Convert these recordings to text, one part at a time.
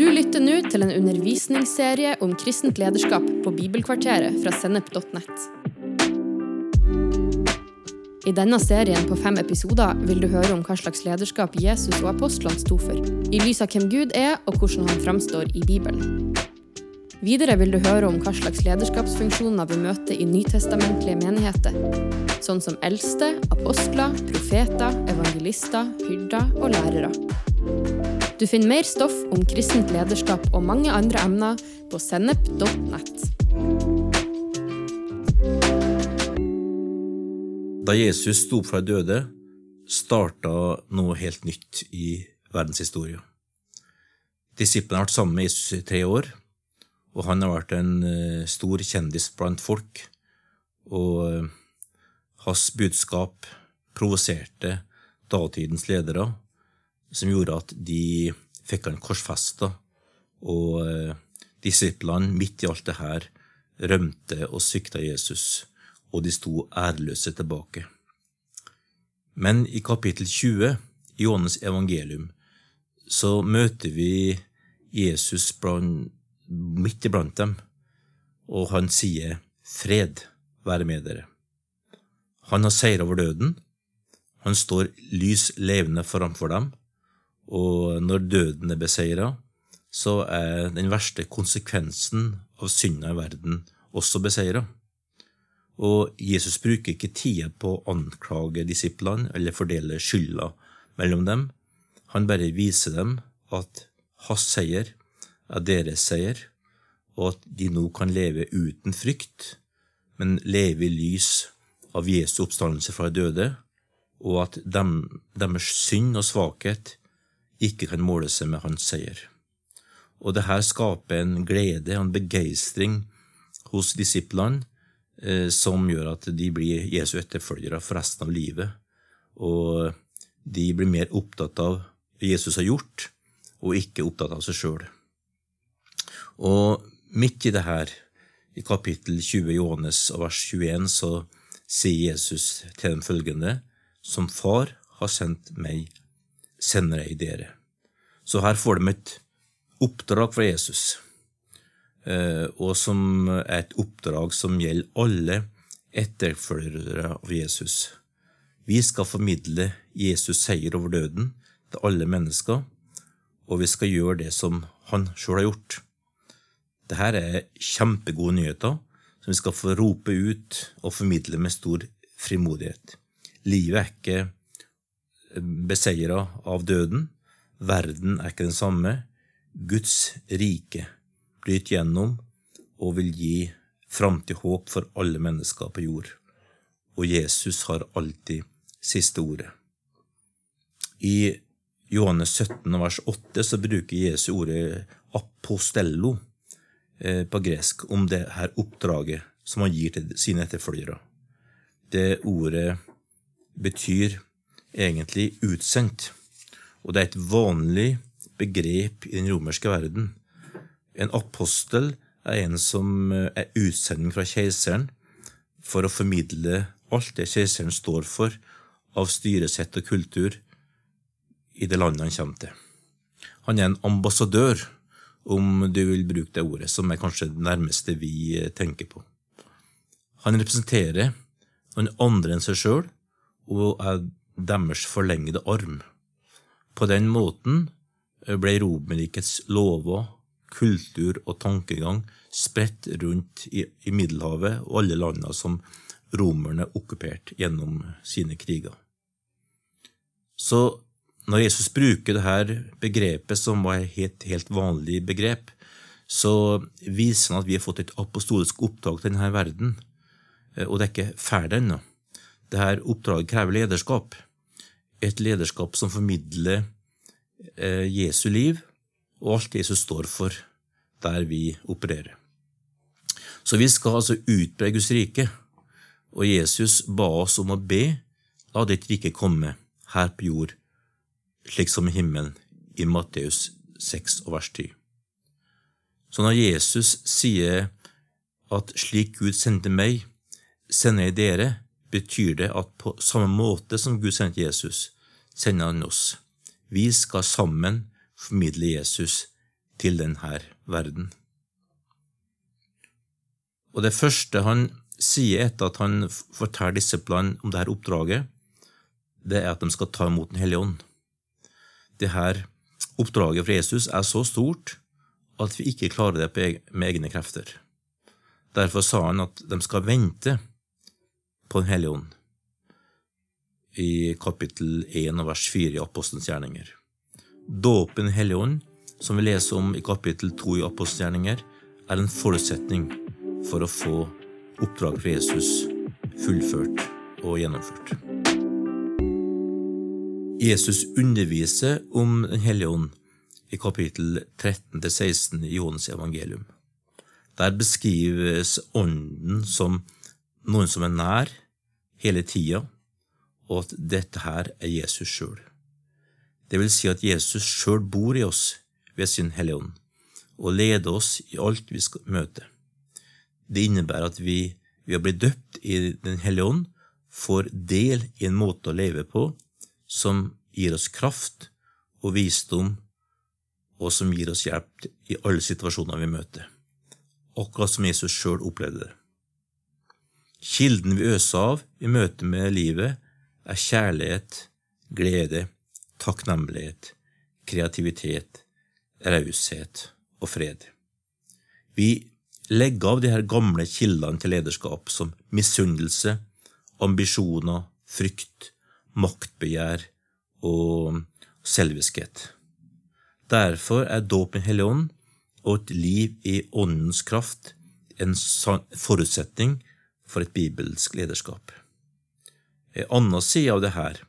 Du lytter nå til en undervisningsserie om kristent lederskap på Bibelkvarteret fra sennep.nett. I denne serien på fem episoder vil du høre om hva slags lederskap Jesus og apostlene sto for, i lys av hvem Gud er og hvordan han framstår i Bibelen. Videre vil du høre om hva slags lederskapsfunksjoner vi møter i nytestamentlige menigheter, sånn som eldste, apostler, profeter, evangelister, hyrder og lærere. Du finner mer stoff om kristent lederskap og mange andre emner på sennep.nett. Da Jesus sto opp fra de døde, starta noe helt nytt i verdenshistorien. Disiplene har vært sammen med Jesus i tre år, og han har vært en eh, stor kjendis blant folk. Og eh, hans budskap provoserte datidens ledere, som gjorde at de fikk han korsfesta, og eh, disiplene, midt i alt det her, rømte og svikta Jesus, og de sto ærløse tilbake. Men i kapittel 20 i Johannes evangelium så møter vi Jesus blant, midt iblant dem, og han sier fred være med dere. Han har seira over døden, han står lys levende framfor dem, og når døden er beseira, så er den verste konsekvensen av synda i verden også beseira. Og Jesus bruker ikke tida på å anklage disiplene eller fordele skylda mellom dem. Han bare viser dem at hans seier er deres seier, og at de nå kan leve uten frykt, men leve i lys av Jesu oppstandelse fra de døde, og at deres synd og svakhet ikke kan måle seg med hans seier. Og det her skaper en glede og en begeistring hos disiplene eh, som gjør at de blir Jesu etterfølgere for resten av livet, og de blir mer opptatt av det Jesus har gjort, og ikke opptatt av seg sjøl. Og midt i det her, i kapittel 20 Johannes og vers 21, så sier Jesus til dem følgende, Som Far har sendt meg, sender jeg dere. Så her får de et oppdrag fra Jesus, eh, og som er et oppdrag som gjelder alle etterfølgere av Jesus. Vi skal formidle Jesus seier over døden til alle mennesker, og vi skal gjøre det som han sjøl har gjort. Dette er kjempegode nyheter som vi skal få rope ut og formidle med stor frimodighet. Livet er ikke beseira av døden. Verden er ikke den samme. Guds rike bryter gjennom og vil gi framtid håp for alle mennesker på jord. Og Jesus har alltid siste ordet. I Johannes 17, vers 8 så bruker Jesu ordet apostello eh, på gresk om det her oppdraget som han gir til sine etterfølgere. Det ordet betyr egentlig utsendt, og det er et vanlig begrep i den romerske verden. En apostel er en som er utsending fra keiseren for å formidle alt det keiseren står for av styresett og kultur i det landet han kommer til. Han er en ambassadør, om du vil bruke det ordet, som er kanskje det nærmeste vi tenker på. Han representerer noen andre enn seg sjøl og er deres forlengede arm. På den måten ble Romerrikets lover, kultur og tankegang spredt rundt i, Middelhavet og alle landene som romerne okkuperte gjennom sine kriger. Så når Jesus bruker dette begrepet, som var et helt, helt vanlig begrep, så viser han at vi har fått et apostolisk oppdrag til denne verden. Og det er ikke ferdig ennå. Dette oppdraget krever lederskap. Et lederskap som formidler eh, Jesu liv og alt Jesus står for der vi opererer. Så vi skal altså utbre Guds rike, og Jesus ba oss om å be la ditt rike komme her på jord, slik som i himmelen, i Matteus 6 og vers 10. Så når Jesus sier at slik Gud sendte meg, sender jeg dere, betyr det at på samme måte som Gud sendte Jesus, sender han oss. Vi skal sammen formidle Jesus til denne verden. Og det første han sier etter at han forteller disiplene om dette oppdraget, det er at de skal ta imot Den hellige ånd. Dette oppdraget fra Jesus er så stort at vi ikke klarer det med egne krefter. Derfor sa han at de skal vente på Den hellige ånd, i kapittel 1 vers 4 i Apostelens gjerninger. Dåpen i Helligånd, som vi leser om i kapittel 2 i Apostelens gjerninger, er en forutsetning for å få oppdraget fra Jesus fullført og gjennomført. Jesus underviser om Den hellige ånd i kapittel 13-16 i Johannes evangelium. Der beskrives Ånden som noen som er nær hele tida, og at dette her er Jesus sjøl. Det vil si at Jesus sjøl bor i oss ved sin Hellige Ånd, og leder oss i alt vi skal møte. Det innebærer at vi ved å bli døpt i Den hellige ånd får del i en måte å leve på som gir oss kraft og visdom, og som gir oss hjelp i alle situasjoner vi møter, akkurat som Jesus sjøl opplevde det. Kilden vi øser av i møte med livet, er kjærlighet, glede, takknemlighet, kreativitet, raushet og fred. Vi legger av de her gamle kildene til lederskap, som misunnelse, ambisjoner, frykt, maktbegjær og selviskhet. Derfor er dåp i Hellig Ånd og et liv i Åndens kraft en forutsetning for et bibelsk lederskap. En annen side av det her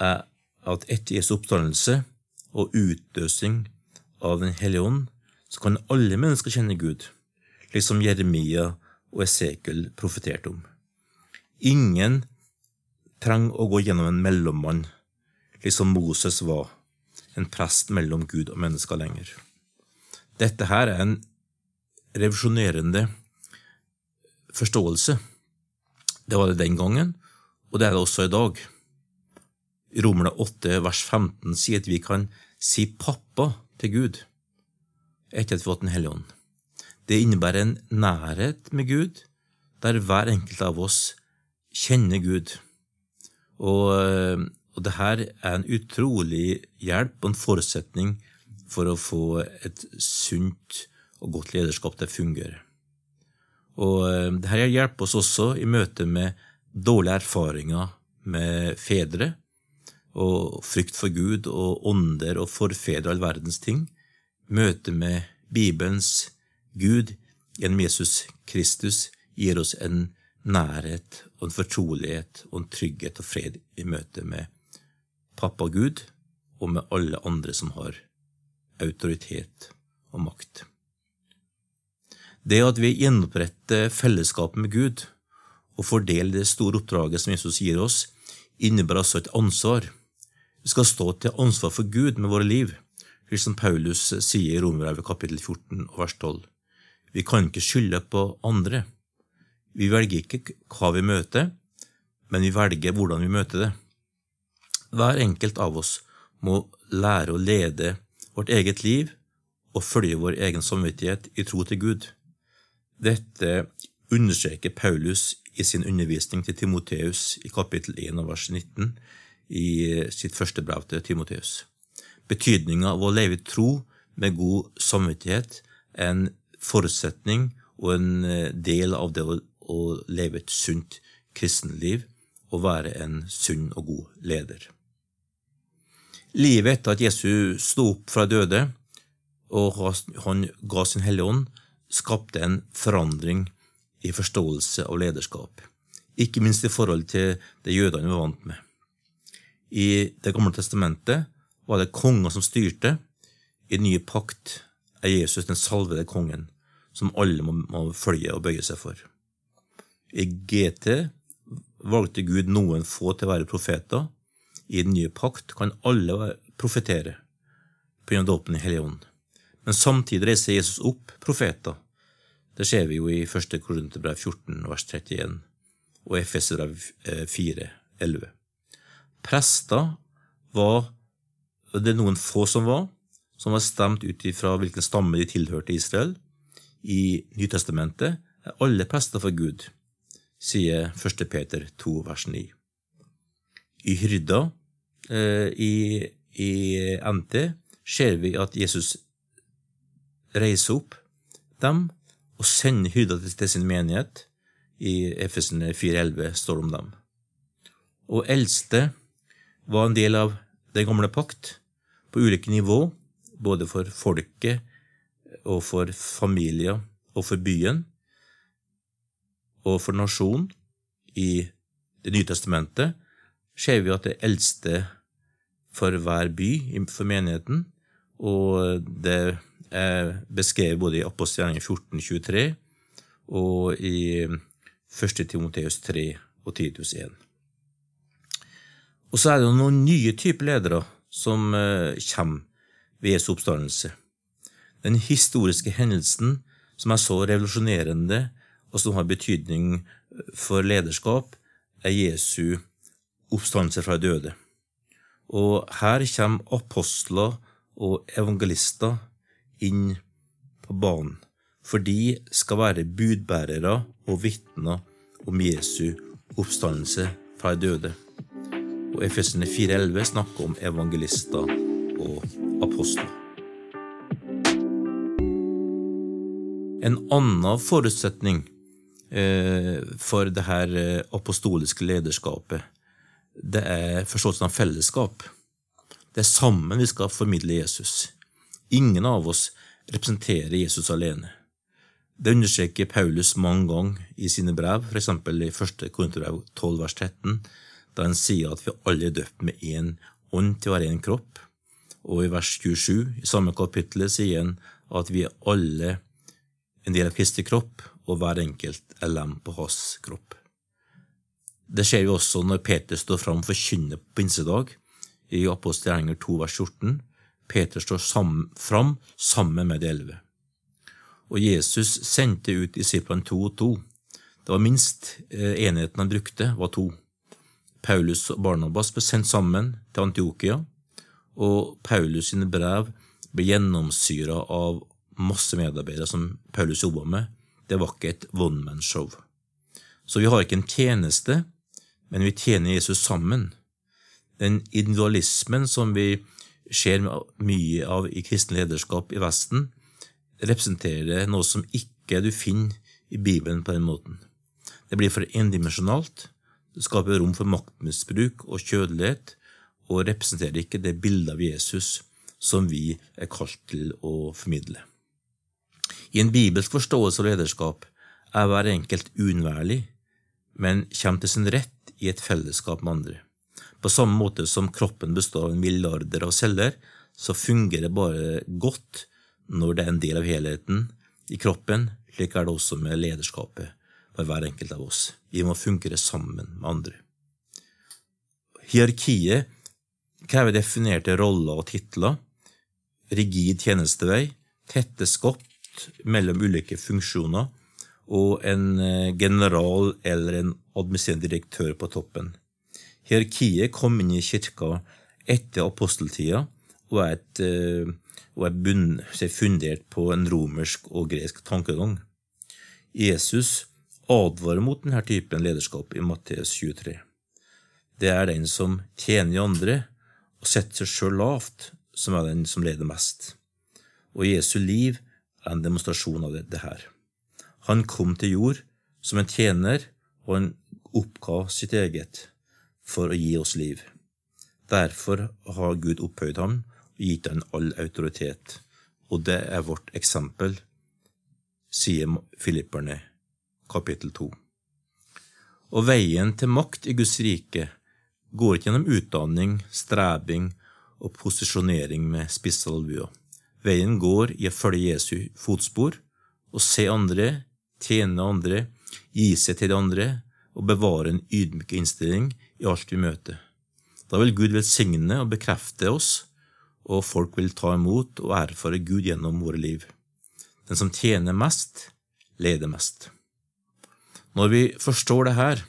er at etter Jesu oppstandelse og utløsning av Den hellige ånd, så kan alle mennesker kjenne Gud liksom Jeremia og Esekel profeterte om. Ingen trenger å gå gjennom en mellommann, liksom Moses var, en prest mellom Gud og mennesker lenger. Dette her er en revisjonerende forståelse. Det var det den gangen, og det er det også i dag. Romerne 8 vers 15 sier at vi kan si pappa til Gud etter at vi har fått Den hellige ånd. Det innebærer en nærhet med Gud, der hver enkelt av oss kjenner Gud. Og, eh, og det er en utrolig hjelp og en forutsetning for å få et sunt og godt lederskap til å fungere. Og dette det her hjelper oss også i møte med dårlige erfaringer med fedre, og frykt for Gud og ånder og forfedre all verdens ting. Møte med Bibelens Gud gjennom Jesus Kristus gir oss en nærhet og en fortrolighet og en trygghet og fred i møte med pappa Gud og med alle andre som har autoritet og makt. Det at vi gjenoppretter fellesskapet med Gud og fordele det store oppdraget som Jesus gir oss, innebærer altså et ansvar. Vi skal stå til ansvar for Gud med våre liv, slik som Paulus sier i Romerbrevet kapittel 14 vers 12. Vi kan ikke skylde på andre. Vi velger ikke hva vi møter, men vi velger hvordan vi møter det. Hver enkelt av oss må lære å lede vårt eget liv og følge vår egen samvittighet i tro til Gud. Dette understreker Paulus i sin undervisning til Timoteus i kapittel 1 vers 19 i sitt første brev til Timoteus. Betydninga av å leve i tro med god samvittighet er en forutsetning og en eh, del av det å leve et sunt kristenliv og være en sunn og god leder. Livet etter at Jesus sto opp fra døde og han ga sin Hellige Ånd, skapte en forandring i forståelse av lederskap, ikke minst i forhold til det jødene var vant med. I Det gamle testamentet var det konger som styrte. I den nye pakt er Jesus den salvede kongen, som alle må, må følge og bøye seg for. I GT valgte Gud noen få til å være profeter. I den nye pakt kan alle profetere på grunn av dåpen i Hellige. Men samtidig reiser Jesus opp profeter. Det ser vi jo i 1. Korinterbrev 14, vers 31, og Efeserbrev 4, 11. Prester var det noen få som var, som var stemt ut ifra hvilken stamme de tilhørte Israel, i Nytestamentet, er alle prester for Gud, sier 1. Peter 2, vers 9. I hyrda eh, i, i NT ser vi at Jesus reiser opp dem og sender huda til sin menighet. I Efesene 4,11 står det om dem. Og eldste var en del av den gamle pakt, på ulike nivå, både for folket og for familier og for byen og for nasjonen. I Det nye testamentet ser vi at det eldste for hver by for menigheten, og det er beskrevet både i Apostelgjerningen 1423 og i 1. Timoteus 3 og Titus 1. Og så er det noen nye typer ledere som eh, kommer ved Jesu oppstandelse. Den historiske hendelsen som er så revolusjonerende, og som har betydning for lederskap, er Jesu oppstandelse fra døde. Og her kommer apostler og evangelister inn på banen, for de skal være budbærere og vitner om Jesu oppstandelse fra døde. Og Efesene 4,11 snakker om evangelister og apostler. En annen forutsetning eh, for det her eh, apostoliske lederskapet, det er forståelsen av fellesskap. Det er sammen vi skal formidle Jesus. Ingen av oss representerer Jesus alene. Det understreker Paulus mange ganger i sine brev, f.eks. i 1. Korinterbrev 12, vers 13, da han sier at vi alle er døpt med én ånd til å være én kropp. Og i vers 27 i samme kapittel sier han at vi er alle en del av Kristi kropp, og hver enkelt er lem på hans kropp. Det ser vi også når Peter står fram for kynnet på pinsedag, i Apostelgjerninger 2, vers 14. Peter står sammen, fram sammen med de elleve. Og Jesus sendte ut disiplene to og to. Det var minst eh, enheten han brukte, var to. Paulus og Barnabas ble sendt sammen til Antiokia, og Paulus sine brev ble gjennomsyra av masse medarbeidere som Paulus jobba med. Det var ikke et one man-show. Så vi har ikke en tjeneste, men vi tjener Jesus sammen. Den individualismen som vi ser mye av i kristen lederskap i Vesten, representerer noe som ikke du finner i Bibelen på den måten. Det blir for endimensjonalt, det skaper rom for maktmisbruk og kjødelighet, og representerer ikke det bildet av Jesus som vi er kalt til å formidle. I en bibelsk forståelse av lederskap er hver enkelt uunnværlig, men kommer til sin rett i et fellesskap med andre. På samme måte som kroppen består av milliarder av celler, så fungerer det bare godt når det er en del av helheten i kroppen. Slik er det også med lederskapet for hver enkelt av oss. Vi må fungere sammen med andre. Hierarkiet krever definerte roller og titler, rigid tjenestevei, tette skott mellom ulike funksjoner og en eh, general eller en administrerende direktør på toppen. Hierarkiet kom inn i kirka etter aposteltida og er, et, eh, og er bunn, fundert på en romersk og gresk tankegang. Jesus advarer mot denne typen lederskap i Matteus 23. Det er den som tjener andre og setter seg sjøl lavt, som er den som leder mest. Og Jesu liv er en demonstrasjon av det, her. Han kom til jord som en tjener, og han oppga sitt eget for å gi oss liv. Derfor har Gud opphøyd ham og gitt ham all autoritet, og det er vårt eksempel, sier Filipperne kapittel 2. Og veien til makt i Guds rike går ikke gjennom utdanning, strebing og posisjonering med spisse albuer. Veien går i å følge Jesu fotspor, og se andre, tjene andre, gi seg til de andre og bevare en ydmyk innstilling i alt vi møter. Da vil Gud velsigne og bekrefte oss, og folk vil ta imot og erfare Gud gjennom våre liv. Den som tjener mest, leder mest. Når vi forstår det her,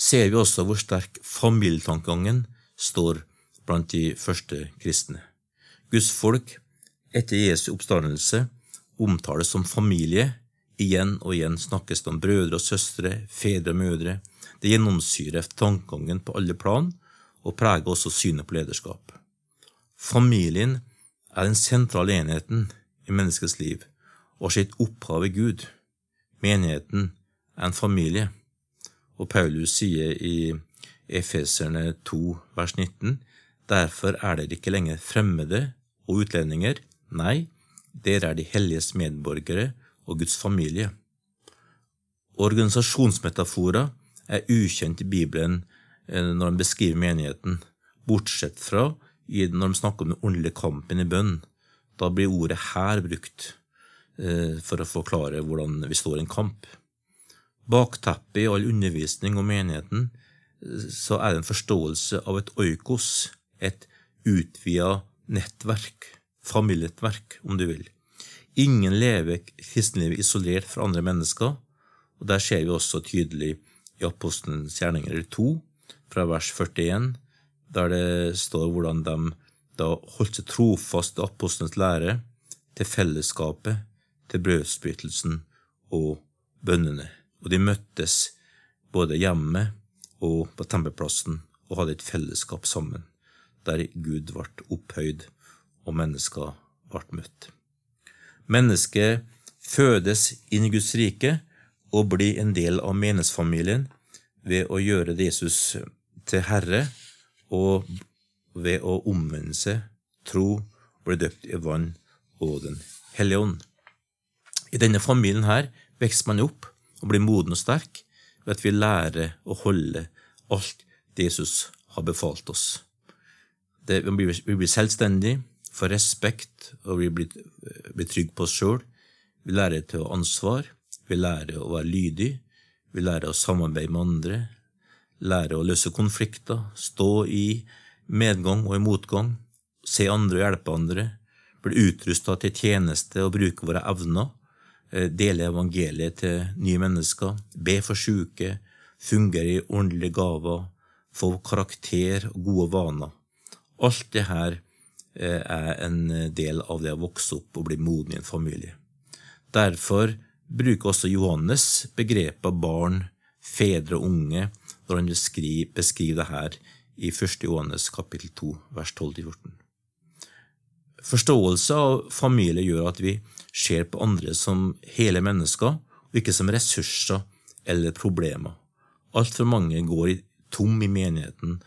ser vi også hvor sterk familietankegangen står blant de første kristne. Guds folk etter Jesu oppstandelse omtales som familie. Igjen og igjen snakkes det om brødre og søstre, fedre og mødre. Det gjennomsyrer tankegangen på alle plan og preger også synet på lederskap. Familien er den sentrale enheten i menneskets liv og har sitt opphav i Gud. Menigheten er en familie. Og Paulus sier i Efeserne 2, vers 19, derfor er dere ikke lenger fremmede og utlendinger, nei, dere er de helliges medborgere og Guds familie. Organisasjonsmetaforer er ukjent i Bibelen eh, når de beskriver menigheten, bortsett fra når de snakker om den åndelige kampen i bønn. Da blir ordet her brukt eh, for å forklare hvordan vi står i en kamp. Bakteppet i all undervisning om menigheten eh, så er det en forståelse av et oikos, et utvida nettverk, familienettverk, om du vil. Ingen lever kristenlivet isolert fra andre mennesker, og der ser vi også tydelig i Apostelens gjerninger 2, fra vers 41, der det står hvordan de da holdt seg trofast til apostelens lære, til fellesskapet, til brødsbrytelsen og bønnene. Og de møttes både hjemme og på tempelplassen og hadde et fellesskap sammen, der Gud ble opphøyd og mennesker ble møtt. Mennesket fødes inn i Guds rike og bli en del av menighetsfamilien ved å gjøre Jesus til Herre og ved å omvende seg, tro, bli døpt i vann og Den hellige ånd. I denne familien her vokser man opp og blir moden og sterk ved at vi lærer å holde alt Jesus har befalt oss. Det, vi, blir, vi blir selvstendige, får respekt, og vi blir, blir trygge på oss sjøl. Vi lærer til å ha ansvar, vi lærer å være lydig. vi lærer å samarbeide med andre, Lærer å løse konflikter, stå i medgang og i motgang, se andre og hjelpe andre, bli utrusta til tjeneste og bruke våre evner, eh, dele evangeliet til nye mennesker, be for syke, fungere i ordentlige gaver, få karakter og gode vaner. Alt det her eh, er en del av det å vokse opp og bli moden i en familie. Derfor bruker også Johannes begrepet barn, fedre og unge når han beskriver det her i 1. Johannes kapittel 2, vers 12-14. Forståelse av familie gjør at vi ser på andre som hele mennesker, og ikke som ressurser eller problemer. Altfor mange går tom i menigheten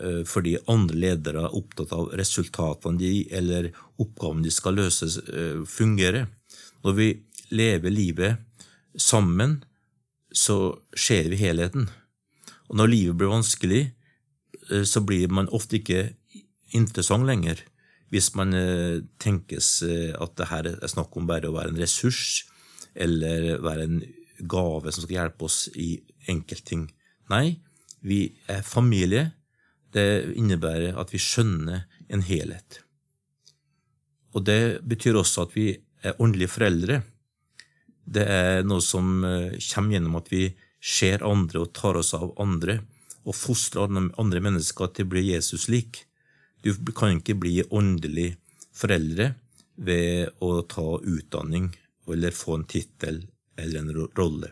eh, fordi andre ledere er opptatt av resultatene de eller oppgavene de skal løse, eh, fungerer. Når vi lever livet sammen, så ser vi helheten. Og når livet blir vanskelig, Eh, så blir man ofte ikke interessant lenger. Hvis man eh, tenkes eh, at det her er snakk om bare å være en ressurs, eller være en gave som skal hjelpe oss i enkeltting. Nei, vi er familie. Det innebærer at vi skjønner en helhet. Og det betyr også at vi er ordentlige foreldre. Det er noe som kommer gjennom at vi ser andre og tar oss av andre og fostrer andre mennesker til å bli Jesus lik. Du kan ikke bli åndelig foreldre ved å ta utdanning eller få en tittel eller en rolle.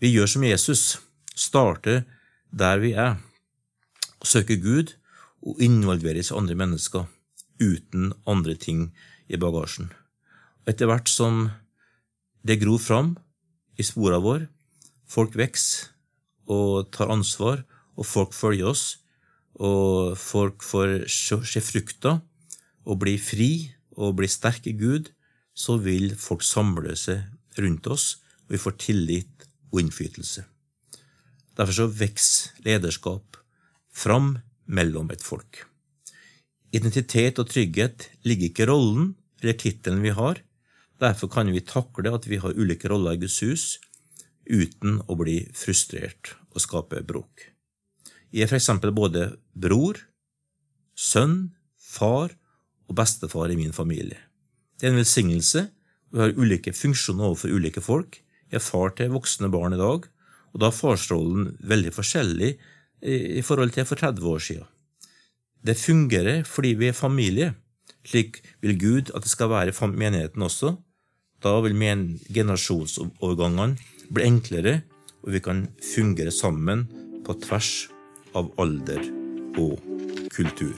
Vi gjør som Jesus, starter der vi er, søker Gud og involveres i andre mennesker uten andre ting i bagasjen. Etter hvert som det gror fram i spora våre, folk vokser, og tar ansvar, og folk følger oss, og folk får se frukta og bli fri og bli sterke i Gud, så vil folk samle seg rundt oss, og vi får tillit og innflytelse. Derfor så vokser lederskap fram mellom et folk. Identitet og trygghet ligger ikke i rollen eller tittelen vi har. Derfor kan vi takle at vi har ulike roller i Guds hus, uten å bli frustrert og skape bråk. Jeg er for eksempel både bror, sønn, far og bestefar i min familie. Det er en velsignelse. Vi har ulike funksjoner overfor ulike folk. Jeg er far til voksne barn i dag, og da er farsrollen veldig forskjellig i forhold til for 30 år siden. Det fungerer fordi vi er familie. Slik vil Gud at det skal være i menigheten også. Da vil generasjonsovergangene bli enklere, og vi kan fungere sammen på tvers av alder og kultur.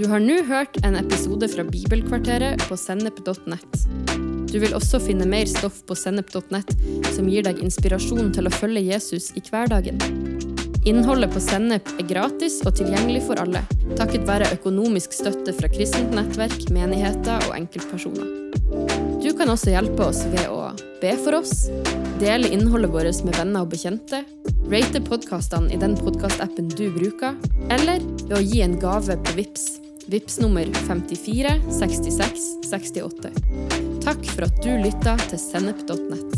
Du har nå hørt en episode fra Bibelkvarteret på sennep.nett. Du vil også finne mer stoff på sennep.nett som gir deg inspirasjon til å følge Jesus i hverdagen. Innholdet på Sennep er gratis og tilgjengelig for alle, takket være økonomisk støtte fra kristent nettverk, menigheter og enkeltpersoner. Du kan også hjelpe oss ved å be for oss, dele innholdet vårt med venner og bekjente, rate podkastene i den podkastappen du bruker, eller ved å gi en gave på VIPS Vips nummer 54 66 68. Takk for at du lytta til sennep.nett.